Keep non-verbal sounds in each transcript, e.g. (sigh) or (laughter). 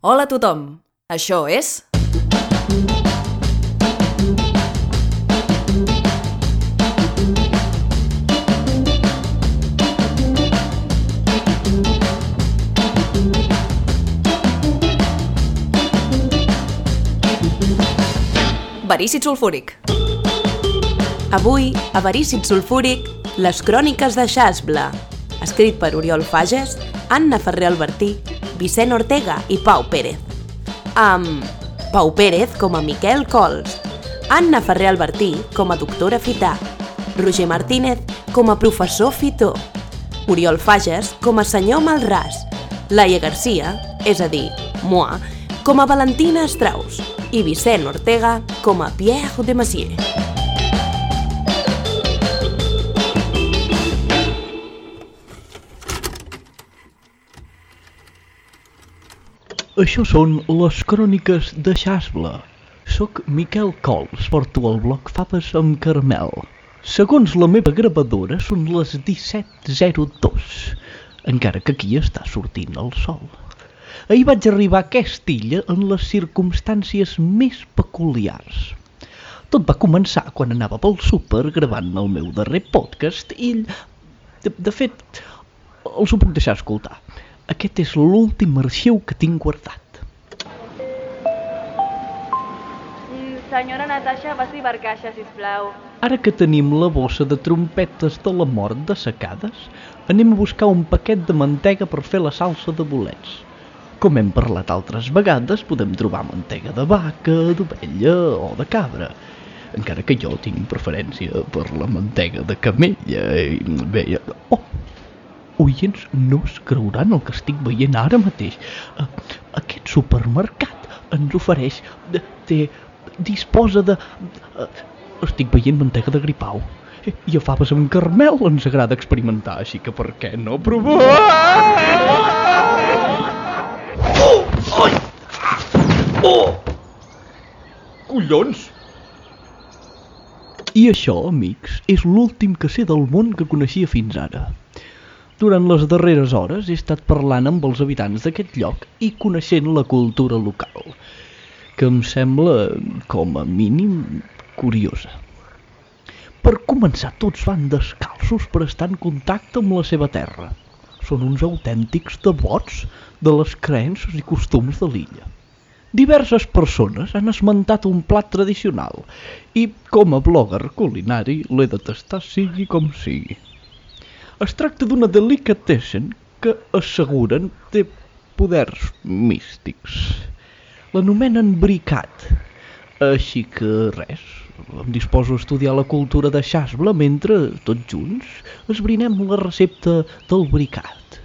Hola a tothom, això és... Verícid sulfúric. Avui, a Verícid Sulfúric, les cròniques de Xasbla, escrit per Oriol Fages, Anna Ferrer Albertí, Vicent Ortega i Pau Pérez. Amb Pau Pérez com a Miquel Cols, Anna Ferrer Albertí com a doctora Fità, Roger Martínez com a professor Fitó, Oriol Fages com a senyor Malràs, Laia Garcia, és a dir, moi, com a Valentina Strauss i Vicent Ortega com a Pierre de Massier. Això són les cròniques de Xasbla. Soc Miquel Cols, porto el bloc Faves amb caramel. Segons la meva gravadora són les 17.02, encara que aquí està sortint el sol. Ahir vaig arribar a aquesta illa en les circumstàncies més peculiars. Tot va començar quan anava pel súper gravant el meu darrer podcast i, de, de fet, els ho puc deixar escoltar. Aquest és l'últim arxiu que tinc guardat. Mm, Senyora Natasha, passi per caixa, sisplau. Ara que tenim la bossa de trompetes de la mort dessecades, anem a buscar un paquet de mantega per fer la salsa de bolets. Com hem parlat altres vegades, podem trobar mantega de vaca, d'ovella o de cabra. Encara que jo tinc preferència per la mantega de camella i... Bé, oh, oients no es creuran el que estic veient ara mateix. Uh, aquest supermercat ens ofereix... De, té, disposa de... Uh, estic veient mantega de gripau. I a faves amb carmel ens agrada experimentar, així que per què no provar? Oh! Ai! Oh! Collons! I això, amics, és l'últim que sé del món que coneixia fins ara. Durant les darreres hores he estat parlant amb els habitants d'aquest lloc i coneixent la cultura local, que em sembla, com a mínim, curiosa. Per començar, tots van descalços per estar en contacte amb la seva terra. Són uns autèntics devots de les creences i costums de l'illa. Diverses persones han esmentat un plat tradicional i, com a blogger culinari, l'he de tastar sigui com sigui. Es tracta d'una delicatessen que asseguren té poders místics. L'anomenen bricat. Així que res, em disposo a estudiar la cultura de Xasbla mentre, tots junts, esbrinem la recepta del bricat.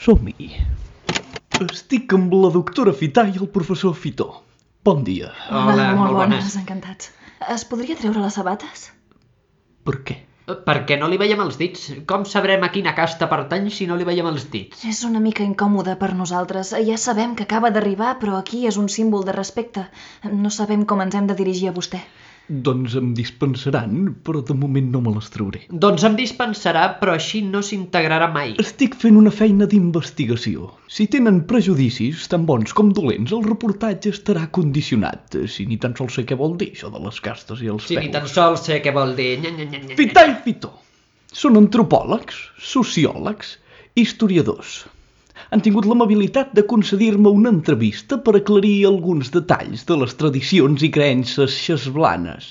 Som-hi! Estic amb la doctora Fità i el professor Fitó. Bon dia. Hola, molt, molt bones. bones. encantats. Es podria treure les sabates? Per què? Perquè no li veiem els dits. Com sabrem a quina casta pertany si no li veiem els dits? És una mica incòmode per nosaltres. Ja sabem que acaba d'arribar, però aquí és un símbol de respecte. No sabem com ens hem de dirigir a vostè. Doncs em dispensaran, però de moment no me les trauré. Doncs em dispensarà, però així no s'integrarà mai. Estic fent una feina d'investigació. Si tenen prejudicis, tan bons com dolents, el reportatge estarà condicionat. Si ni tan sols sé què vol dir, això de les castes i els Si peus. ni tan sols sé què vol dir. Nya, nya, nya, nya. Fità i Fitó. Són antropòlegs, sociòlegs, historiadors. Han tingut l'amabilitat de concedir-me una entrevista per aclarir alguns detalls de les tradicions i creences xesblanes,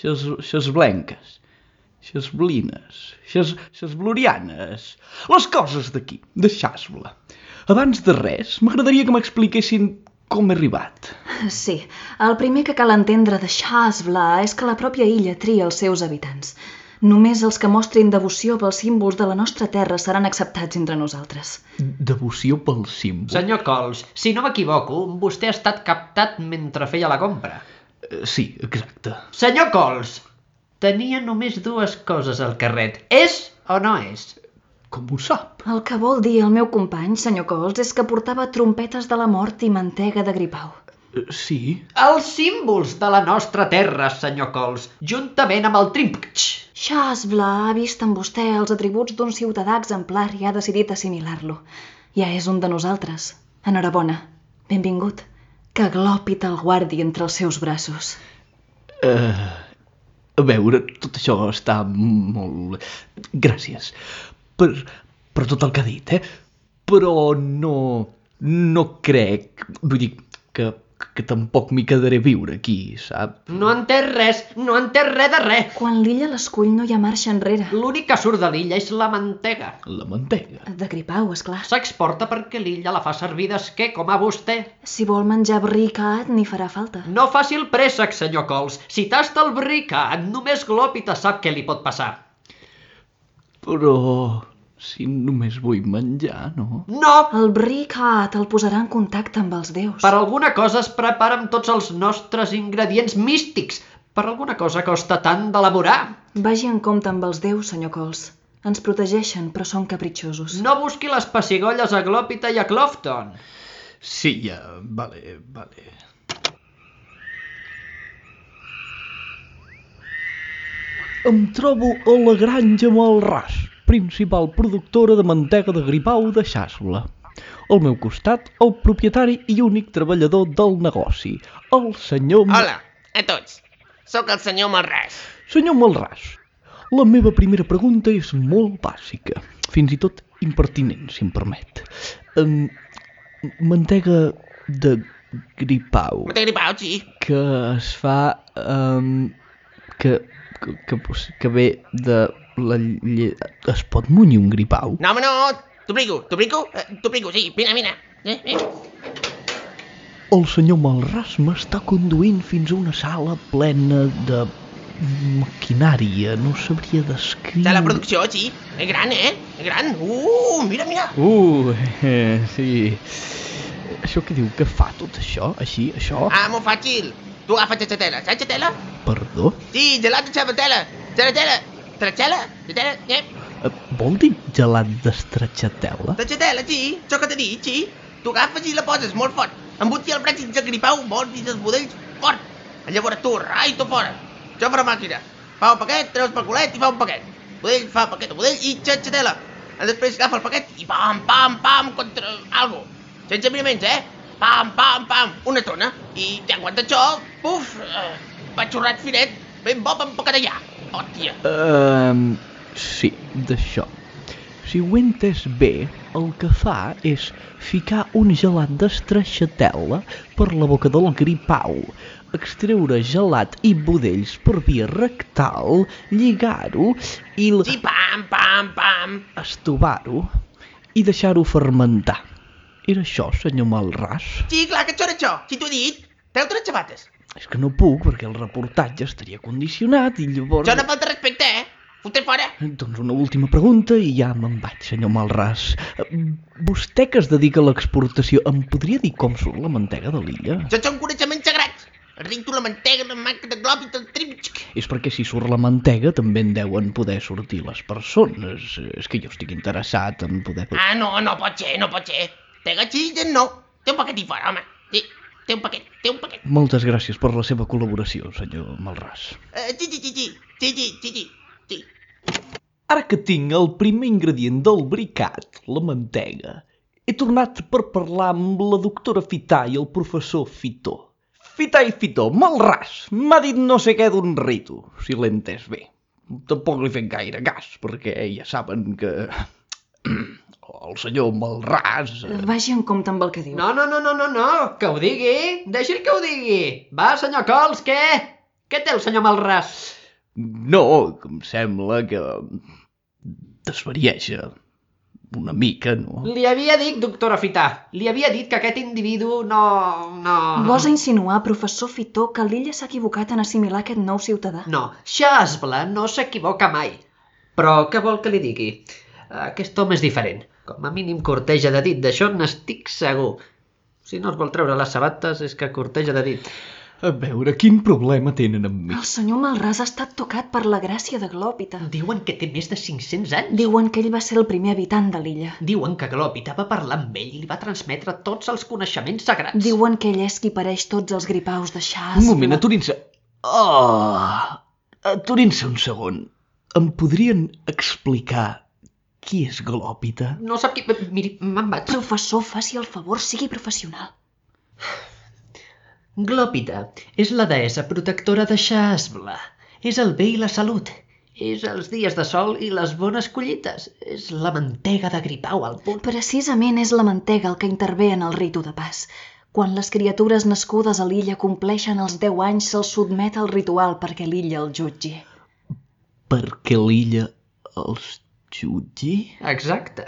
xes, xesblenques, xesblines, xes, xesblorianes, les coses d'aquí, de Xasbla. Abans de res, m'agradaria que m'expliquessin com he arribat. Sí, el primer que cal entendre de Xasbla és que la pròpia illa tria els seus habitants. Només els que mostrin devoció pels símbols de la nostra terra seran acceptats entre nosaltres. Devoció pel símbol. Senyor Cols, si no m'equivoco, vostè ha estat captat mentre feia la compra. Eh, Sí, exacte. Senyor Cols, tenia només dues coses al carret. És o no és? Com ho sap? El que vol dir el meu company, senyor Cols, és que portava trompetes de la mort i mantega de gripau. Sí, Els símbols de la nostra terra, senyor Cols, juntament amb el trímptx. Xasbla ha vist en vostè els atributs d'un ciutadà exemplar i ha decidit assimilar-lo. Ja és un de nosaltres. Enhorabona. Benvingut. Que Glòpita el guardi entre els seus braços. Uh, a veure, tot això està molt... Gràcies per, per tot el que ha dit, eh? Però no... no crec... Vull dir que, que tampoc m'hi quedaré a viure aquí, sap? No entès res, no entès res de res. Quan l'illa l'escull no hi ha marxa enrere. L'únic que surt de l'illa és la mantega. La mantega. De gripau, és clar. S'exporta perquè l'illa la fa servir d'esquer, com a vostè. Si vol menjar bricat, n'hi farà falta. No faci el préssec, senyor Cols. Si tasta el bricat, només Glòpita sap què li pot passar. Però si només vull menjar, no? No! El bricat el posarà en contacte amb els déus. Per alguna cosa es prepara amb tots els nostres ingredients místics. Per alguna cosa costa tant d'elaborar. Vagi en compte amb els déus, senyor Cols. Ens protegeixen, però són capritxosos. No busqui les pessigolles a Glòpita i a Clofton. Sí, ja, vale, vale. Em trobo a la granja Malràs, principal productora de mantega de gripau de Xasla. Al meu costat, el propietari i únic treballador del negoci, el senyor... Hola, a tots. Sóc el senyor Malràs. Senyor Malràs, la meva primera pregunta és molt bàsica, fins i tot impertinent, si em permet. Um, mantega de gripau Me t'he gripat, sí. que es fa... Um, que, que, que, que ve de la lle... Es pot munyir un gripau? No, home, no. T'obligo, eh, t'obligo, sí. Vine, vine. Eh, eh. El senyor Malràs m'està conduint fins a una sala plena de maquinària, no sabria descriure... De la producció, sí. És gran, eh? És gran. Uh, mira, mira. Uh, eh, sí. Això que diu que fa tot això, així, això? Ah, molt fàcil. Tu agafes aquesta tela, saps la tela? Perdó? Sí, gelat de xabatela. De la tela. De la tela. De tela, eh? Vol dir gelat d'estratxatela? De la tela, sí. Això que t'he dit, sí. Tu agafes i la poses molt fort. Embuti el braç sense gripau, molt dins els budells, fort. Llavors tu, rai, tu fora. Això farà màquina. Fa un paquet, treus pel culet i fa un paquet. Budell fa paquet budell i xatxatela. Després agafa el paquet i pam, pam, pam, contra algo. Sense miraments, eh? Pam, pam, pam, una tona. I ja aguanta això, puf, eh, va xurrat finet, ben bo per empaquetar. Hòstia. Um, sí, d'això. Si ho he entès bé, el que fa és ficar un gelat d'estraixatela per la boca del gripau, extreure gelat i budells per via rectal, lligar-ho i l- Sí, pam, pam, pam. estovar-ho i deixar-ho fermentar. Era això, senyor Malràs? Sí, clar que això era això. Si t'ho he dit, treu-te les xabates. És que no puc perquè el reportatge estaria condicionat i llavors... Això no falta respecte, eh? Fotre fora. Doncs una última pregunta i ja me'n vaig, senyor Malràs. Eh, Vostè que es dedica a l'exportació, em podria dir com surt la mantega de l'illa? Això són coneixements sagrats. Rinto, la mantega, la manca de glòb i el trimx. És perquè si surt la mantega també en deuen poder sortir les persones. És que jo estic interessat en poder... Ah, no, no pot ser, no pot ser. Té gatxilles, no. Té un paquet i fora, home. Té un paquet, té un paquet. Moltes gràcies per la seva col·laboració, senyor Malràs. Uh, Ara que tinc el primer ingredient del bricat, la mantega, he tornat per parlar amb la doctora Fità i el professor Fitó. Fità i Fitó, Malràs, m'ha dit no sé què d'un ritu, si l'he entès bé. Tampoc li he fet gaire cas, perquè ja saben que... (clears throat) el senyor Malràs... eh, Vagi en compte amb el que diu. No, no, no, no, no, no, que ho digui. Deixi'l que ho digui. Va, senyor Cols, què? Què té el senyor Malràs? No, que em sembla que... desvarieja una mica, no? Li havia dit, doctora Fità, li havia dit que aquest individu no... no... Gosa insinuar, professor Fitó, que l'illa s'ha equivocat en assimilar aquest nou ciutadà. No, Xasbla no s'equivoca mai. Però què vol que li digui? Aquest home és diferent. Com a mínim corteja de dit, d'això n'estic segur. Si no es vol treure les sabates és que corteja de dit. A veure, quin problema tenen amb mi? El senyor Malràs ha estat tocat per la gràcia de Glòpita. Diuen que té més de 500 anys. Diuen que ell va ser el primer habitant de l'illa. Diuen que Glòpita va parlar amb ell i li va transmetre tots els coneixements sagrats. Diuen que ell és qui pareix tots els gripaus de Xas. Un moment, aturin-se. Oh! Aturin-se un segon. Em podrien explicar qui és Glòpita? No sap qui... Miri, me'n vaig. Professor, faci el favor, sigui professional. Glòpida és la deessa protectora de Xasbla. És el bé i la salut. És els dies de sol i les bones collites. És la mantega de gripau al punt. Precisament és la mantega el que intervé en el ritu de pas. Quan les criatures nascudes a l'illa compleixen els 10 anys, se'ls sotmet al ritual perquè l'illa el jutgi. Perquè l'illa els jutgi? Exacte.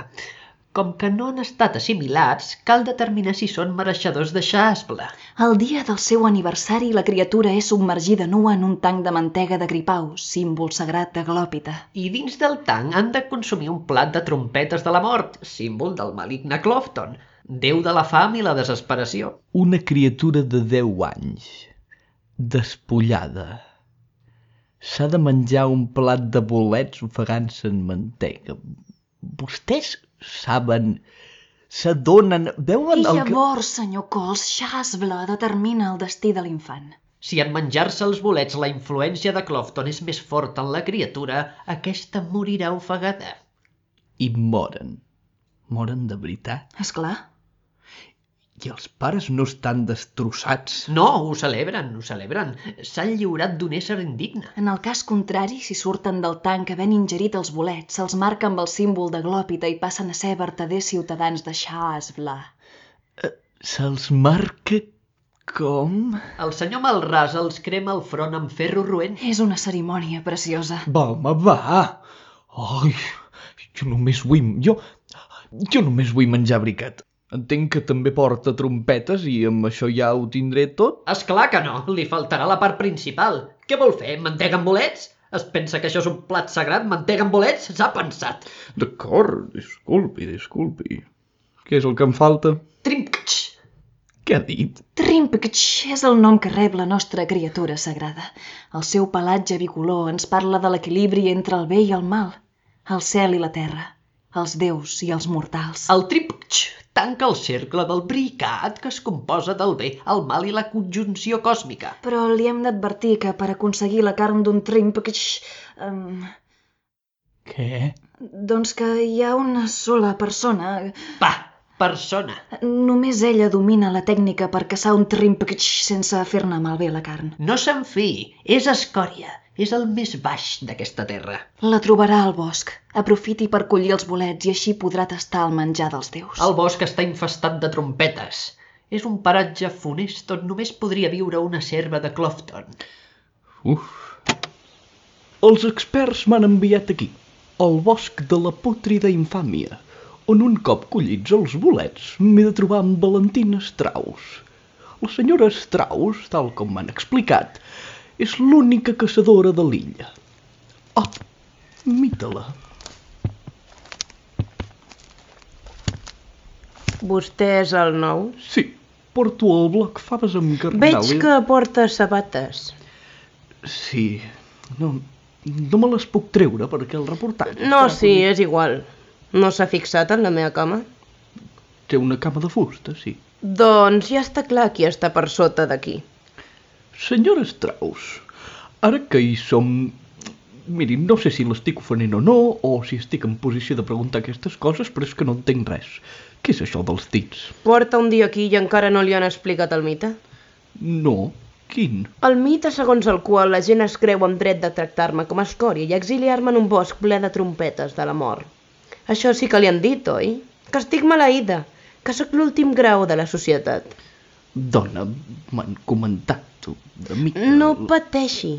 Com que no han estat assimilats, cal determinar si són mereixedors de Xasbla. El dia del seu aniversari, la criatura és submergida nua en un tanc de mantega de gripau, símbol sagrat de Glòpita. I dins del tanc han de consumir un plat de trompetes de la mort, símbol del maligne Clofton, déu de la fam i la desesperació. Una criatura de 10 anys, despullada. S'ha de menjar un plat de bolets ofegant-se en mantega. Vostès saben, s'adonen, I veuen el que... llavors, senyor Cols, Xasbla determina el destí de l'infant. Si en menjar-se els bolets la influència de Clofton és més forta en la criatura, aquesta morirà ofegada. I moren. Moren de veritat. És clar. I els pares no estan destrossats. No, ho celebren, ho celebren. S'han lliurat d'un ésser indigne. En el cas contrari, si surten del tanc havent ingerit els bolets, se'ls marca amb el símbol de Glòpita i passen a ser vertaders ciutadans de Xasbla. Se'ls marca com? El senyor Malràs els crema el front amb ferro roent. És una cerimònia preciosa. Va, home, va. Ai, jo només vull... Jo, jo només vull menjar bricat. Entenc que també porta trompetes i amb això ja ho tindré tot? És clar que no, li faltarà la part principal. Què vol fer, mantega amb bolets? Es pensa que això és un plat sagrat, mantega amb bolets? S'ha pensat. D'acord, disculpi, disculpi. Què és el que em falta? Trimkx! Què ha dit? Trimpkch és el nom que rep la nostra criatura sagrada. El seu pelatge bicolor ens parla de l'equilibri entre el bé i el mal, el cel i la terra, els déus i els mortals. El trimkx tanca el cercle del bricat que es composa del bé, el mal i la conjunció còsmica. Però li hem d'advertir que per aconseguir la carn d'un trimpkch... Um, Què? doncs que hi ha una sola persona... Pa, persona. Només ella domina la tècnica per caçar un trimpkch sense fer-ne malbé la carn. No se'n fiï, és escòria, és el més baix d'aquesta terra. La trobarà al bosc. Aprofiti per collir els bolets i així podrà tastar el menjar dels déus. El bosc està infestat de trompetes. És un paratge funest on només podria viure una serva de Clofton. Uf. Els experts m'han enviat aquí, al bosc de la pútrida infàmia, on un cop collits els bolets m'he de trobar amb Valentina Strauss. La senyora Strauss, tal com m'han explicat, és l'única caçadora de l'illa. Oh, mita-la. Vostè és el nou? Sí, porto el bloc faves amb carnal. Veig que porta sabates. Sí, no, no me les puc treure perquè el reportatge... No, està sí, és igual. No s'ha fixat en la meva cama? Té una cama de fusta, sí. Doncs ja està clar qui està per sota d'aquí. Senyora Strauss, ara que hi som... Miri, no sé si l'estic ofenent o no, o si estic en posició de preguntar aquestes coses, però és que no entenc res. Què és això dels dits? Porta un dia aquí i encara no li han explicat el mite? No, quin? El mite segons el qual la gent es creu amb dret de tractar-me com a escòria i exiliar-me en un bosc ple de trompetes de la mort. Això sí que li han dit, oi? Que estic maleïda, que sóc l'últim grau de la societat. Dona, m'han comentat una mica... No pateixi,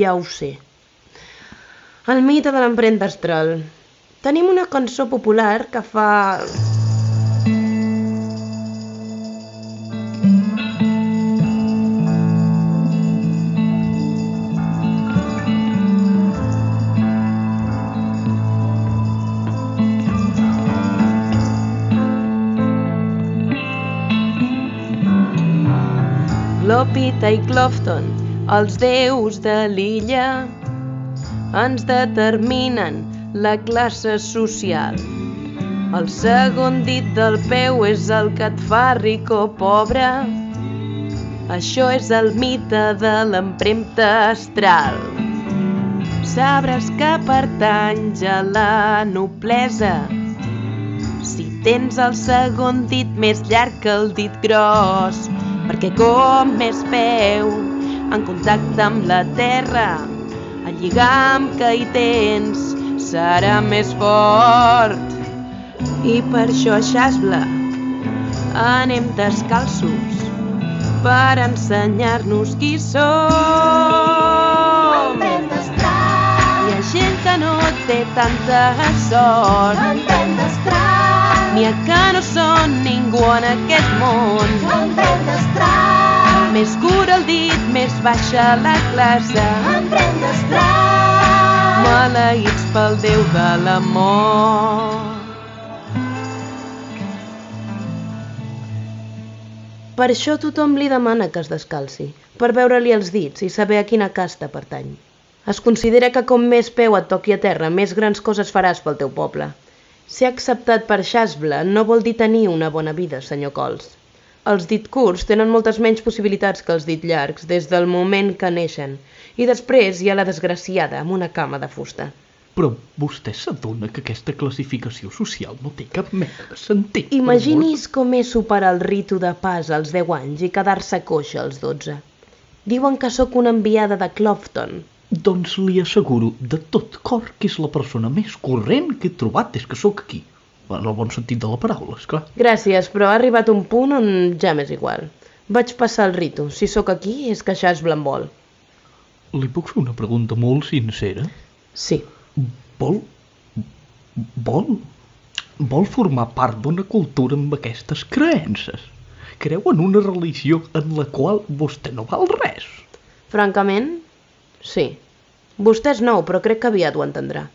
ja ho sé. El mite de l'empremta astral. Tenim una cançó popular que fa... Glòpita i Clofton, els déus de l'illa, ens determinen la classe social. El segon dit del peu és el que et fa ric o pobre. Això és el mite de l'empremta astral. Sabràs que pertanys a la noblesa si tens el segon dit més llarg que el dit gros perquè com més peu en contacte amb la terra, el lligam que hi tens serà més fort. I per això, Xasbla, anem descalços per ensenyar-nos qui som. Hi ha gent que no té tanta sort. N'hi ha que no són ningú en aquest món. Més cura el dit, més baixa la classe. Maleïts pel Déu de l'amor. Per això tothom li demana que es descalci, per veure-li els dits i saber a quina casta pertany. Es considera que com més peu et toqui a terra, més grans coses faràs pel teu poble. Ser acceptat per Xasbla no vol dir tenir una bona vida, senyor Cols. Els dit curts tenen moltes menys possibilitats que els dit llargs des del moment que neixen, i després hi ha la desgraciada amb una cama de fusta. Però vostè s'adona que aquesta classificació social no té cap mena de sentit. Imagini's com és superar el ritu de pas als 10 anys i quedar-se coixa als 12. Diuen que sóc una enviada de Clofton. Doncs li asseguro de tot cor que és la persona més corrent que he trobat des que sóc aquí. En el bon sentit de la paraula, esclar. Gràcies, però ha arribat un punt on ja m'és igual. Vaig passar el ritu. Si sóc aquí és que ja es blanbol. Li puc fer una pregunta molt sincera? Sí. Vol... Vol... Vol formar part d'una cultura amb aquestes creences? Creu en una religió en la qual vostè no val res? Francament, sí. Vostè és nou, però crec que aviat ho entendrà.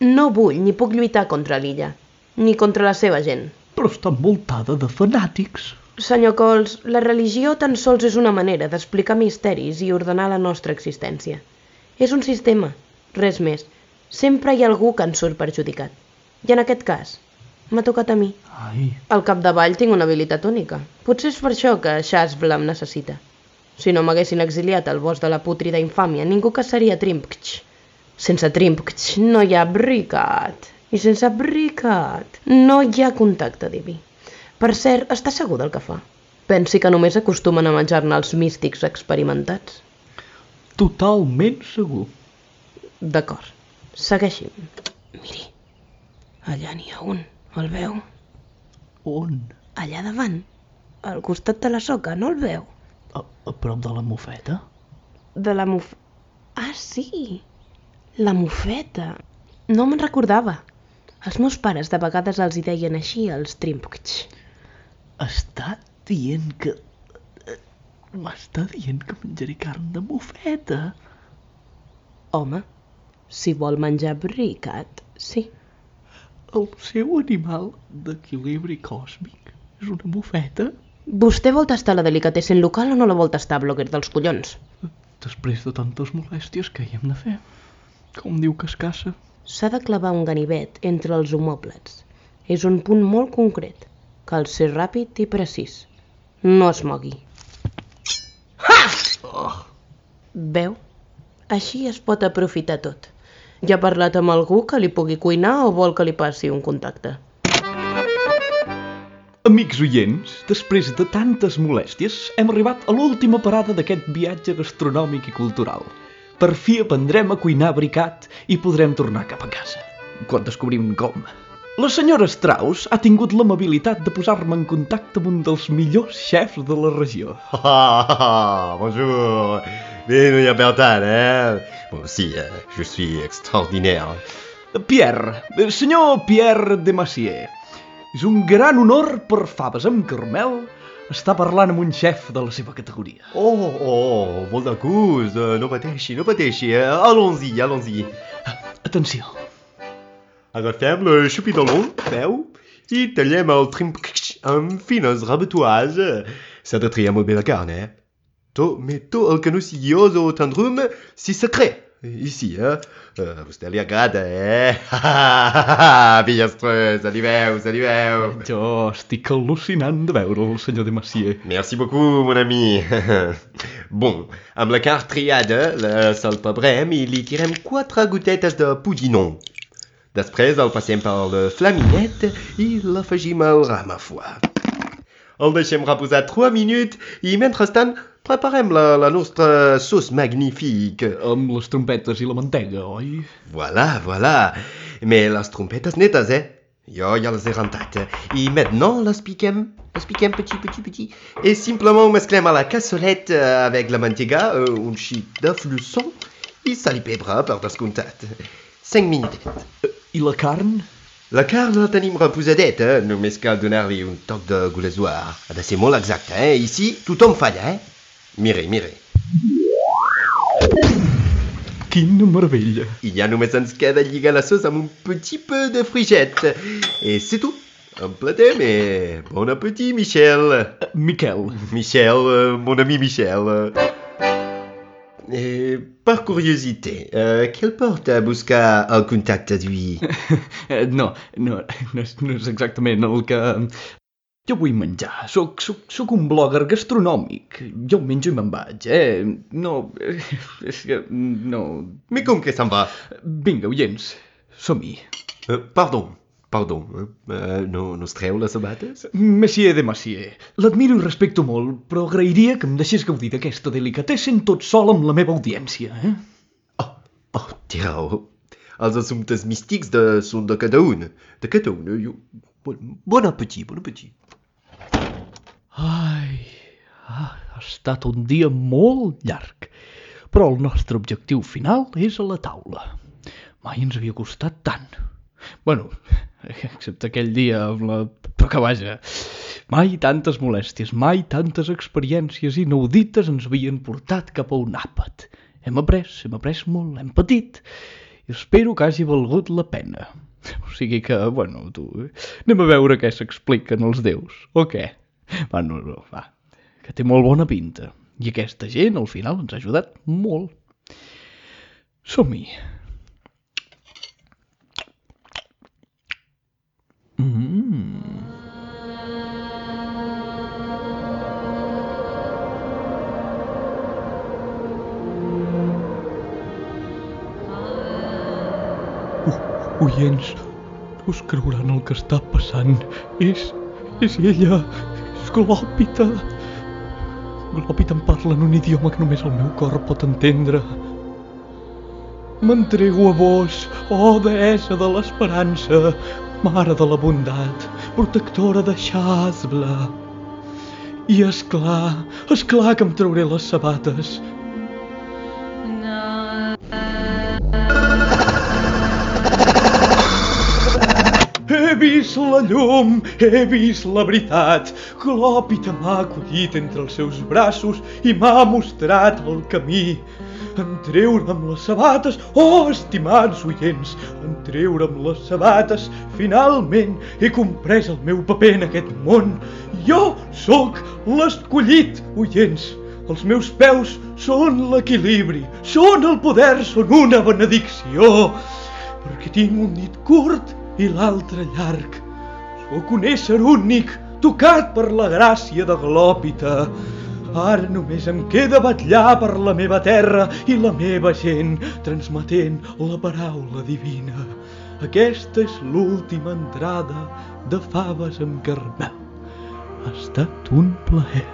No vull ni puc lluitar contra l'illa, ni contra la seva gent. Però està envoltada de fanàtics. Senyor Cols, la religió tan sols és una manera d'explicar misteris i ordenar la nostra existència. És un sistema, res més. Sempre hi ha algú que en surt perjudicat. I en aquest cas, m'ha tocat a mi. Ai, Al capdavall tinc una habilitat única. Potser és per això que Shasbla em necessita. Si no m'haguessin exiliat al bosc de la pútrida infàmia, ningú caçaria Trimpkch. Sense Trimpkch no hi ha Bricat. I sense Bricat no hi ha contacte diví. Per cert, està segur del que fa? Pensi que només acostumen a menjar-ne els místics experimentats. totalment segur. D'acord, segueixi'm. Miri, allà n'hi ha un, el veu? On? Allà davant, al costat de la soca, no el veu? A, a prop de la mofeta? De la muf... Ah, sí! La mofeta. No me'n recordava. Els meus pares de vegades els hi deien així, els Trimpkch. Està dient que... eh, M'està dient que menjaré carn de mofeta. Home, si vol menjar bricat, sí. El seu animal d'equilibri còsmic és una mofeta? Vostè vol tastar la delicatessen local o no la vol tastar, bloguer dels collons? Després de tantes molèsties, què hi hem de fer? Com diu que es caça? S'ha de clavar un ganivet entre els homòplats. És un punt molt concret. Cal ser ràpid i precís. No es mogui. Ha! Veu? Així es pot aprofitar tot. Ja ha parlat amb algú que li pugui cuinar o vol que li passi un contacte? Amics oients, després de tantes molèsties, hem arribat a l'última parada d'aquest viatge gastronòmic i cultural. Per fi aprendrem a cuinar bricat i podrem tornar cap a casa. Quan descobrim com. La senyora Strauss ha tingut l'amabilitat de posar-me en contacte amb un dels millors xefs de la regió. (laughs) Ah, bonjour. Mais il n'y a pas tant, hein Moi aussi, euh, je suis extraordinaire. Pierre, eh, senyor Pierre de Macier. És un gran honor per faves amb carmel estar parlant amb un xef de la seva categoria. Oh, oh, bon d'acús, euh, no pateixi, no pateixi. eh? Allons-y, allons-y. Atenció. Agafem le xupidolon, veu? I tallem el trimpkix amb fines rabatuades. S'ha de triar molt bé la carn, eh? Tot, mais tot el que no sigui os o tendrum, si secret. Ici, eh? Uh, a vostè li agrada, eh? Pillastreux, saliveu, saliveu. Jo estic al·lucinant de veure el senyor de Macier. Merci beaucoup, mon ami. (laughs) bon, amb la carn triada, la salpebrem i li tirem quatre gotetes de pudinon. Després el passem per le flaminet i l'afegim al ram a foie. El deixem reposar 3 minutes i mentrestant preparem la, la nostra sauce magnifique. Amb les trompetes i la mantega, oi? Voilà, voilà. Mais les trompetes netes, eh? Jo ja les he rentat. I maintenant les piquem, les piquem petit, petit, petit. Et simplement mesclem a la cassolette euh, avec la mantega, euh, un xic de fluçon i sal i pebre, per descomptat. 5 minutets. I la carn? La carn la tenim reposadeta, només cal donar-li un toc de goulesoir. Ha de ser molt exacte, eh? Ici tothom falla, eh? Mire, mire. Quina meravella. I ja només ens queda lligar la sauce amb un petit peu de frigette. Et c'est tout. Emplatem et bon appétit, Michel. Miquel, Michel, euh, mon ami Michel. Et par curiosité, euh, quelle porte a buscar el contacte d'avui? (laughs) eh, no, no, no, és, no és exactament el que... Jo vull menjar, soc, soc, soc un blogger gastronòmic. Jo menjo i me'n vaig, eh? No, eh, (laughs) és que... no... Mais com que se'n va? Vinga, oients, som-hi. Euh, pardon, pardon. Euh, no, no es treu les sabates? Messier de Massier, l'admiro i respecto molt, però agrairia que em deixés gaudir d'aquesta delicatessen tot sol amb la meva audiència, eh? Oh, oh, té raó. Els assumptes místics de, són de cada un. De cada un. Jo... Bon, bon appétit, bon appétit. Ai, ah, ha estat un dia molt llarg, però el nostre objectiu final és a la taula. Mai ens havia costat tant. Bueno, excepte aquell dia amb la... Però que vaja, mai tantes molèsties, mai tantes experiències inaudites ens havien portat cap a un àpat. Hem après, hem après molt, hem patit, i espero que hagi valgut la pena. O sigui que, bueno, tu, anem a veure què s'expliquen els déus, o què? Va, no, no, va, que té molt bona pinta. I aquesta gent, al final, ens ha ajudat molt. Som-hi. Oients, us creuran el que està passant. És... és ella. És Glòpita. Glòpita em parla en un idioma que només el meu cor pot entendre. M'entrego a vos, oh deessa de l'esperança, mare de la bondat, protectora de Xasbla. I és clar, és clar que em trauré les sabates. La llum, he vist la veritat. Clòpita m'ha acollit entre els seus braços i m'ha mostrat el camí. En treure'm les sabates, oh, estimats oients, en treure'm les sabates, finalment he comprès el meu paper en aquest món. Jo sóc l'escollit, oients. Els meus peus són l'equilibri, són el poder, són una benedicció, perquè tinc un dit curt i l'altre llarg. Sóc un ésser únic, tocat per la gràcia de Glòpita. Ara només em queda batllar per la meva terra i la meva gent, transmetent la paraula divina. Aquesta és l'última entrada de faves amb carmel. Ha estat un plaer.